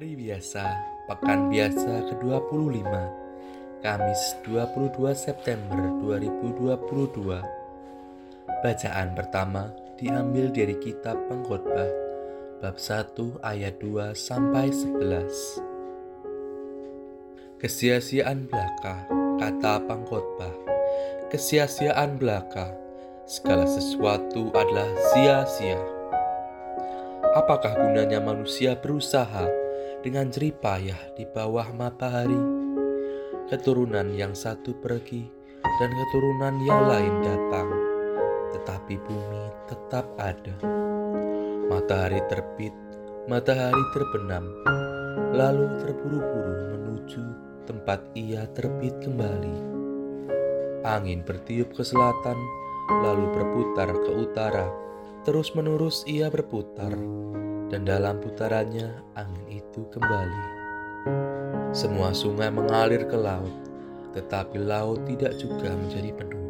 Hari biasa, pekan biasa ke-25, Kamis 22 September 2022. Bacaan pertama diambil dari kitab Pengkhotbah bab 1 ayat 2 sampai 11. Kesia-siaan belaka, kata Pengkhotbah. Kesia-siaan belaka, segala sesuatu adalah sia-sia. Apakah gunanya manusia berusaha dengan jeripayah di bawah matahari? Keturunan yang satu pergi dan keturunan yang lain datang, tetapi bumi tetap ada. Matahari terbit, matahari terbenam, lalu terburu-buru menuju tempat ia terbit kembali. Angin bertiup ke selatan, lalu berputar ke utara Terus-menerus ia berputar, dan dalam putarannya angin itu kembali. Semua sungai mengalir ke laut, tetapi laut tidak juga menjadi penuh.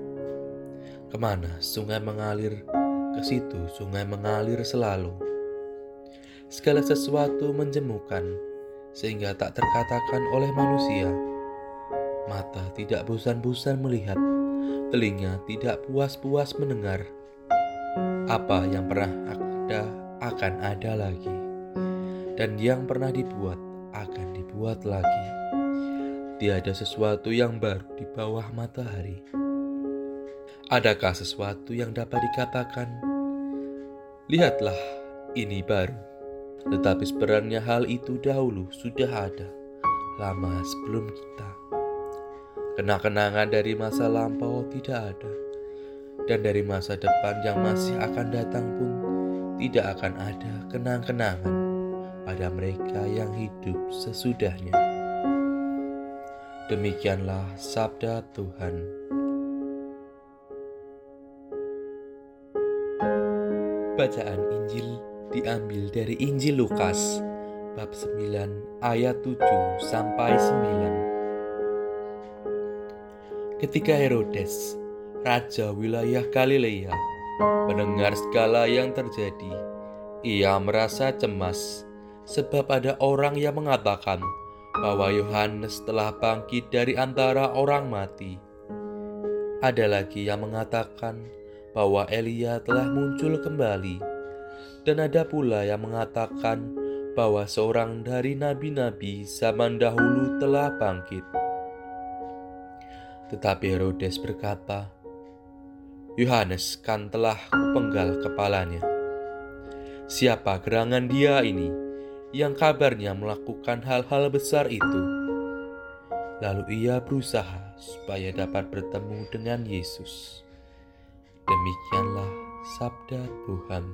Ke mana sungai mengalir, ke situ sungai mengalir selalu. Segala sesuatu menjemukan, sehingga tak terkatakan oleh manusia. Mata tidak bosan-bosan melihat, telinga tidak puas-puas mendengar apa yang pernah ada akan ada lagi, dan yang pernah dibuat akan dibuat lagi. Tiada sesuatu yang baru di bawah matahari. Adakah sesuatu yang dapat dikatakan, "Lihatlah, ini baru"? Tetapi sebenarnya hal itu dahulu sudah ada, lama sebelum kita. Kenang-kenangan dari masa lampau tidak ada dan dari masa depan yang masih akan datang pun tidak akan ada kenang-kenangan pada mereka yang hidup sesudahnya. Demikianlah sabda Tuhan. Bacaan Injil diambil dari Injil Lukas bab 9 ayat 7 sampai 9. Ketika Herodes raja wilayah Galilea, mendengar segala yang terjadi. Ia merasa cemas sebab ada orang yang mengatakan bahwa Yohanes telah bangkit dari antara orang mati. Ada lagi yang mengatakan bahwa Elia telah muncul kembali, dan ada pula yang mengatakan bahwa seorang dari nabi-nabi zaman dahulu telah bangkit. Tetapi Herodes berkata, Yohanes kan telah kupenggal kepalanya. Siapa gerangan dia ini yang kabarnya melakukan hal-hal besar itu? Lalu ia berusaha supaya dapat bertemu dengan Yesus. Demikianlah sabda Tuhan.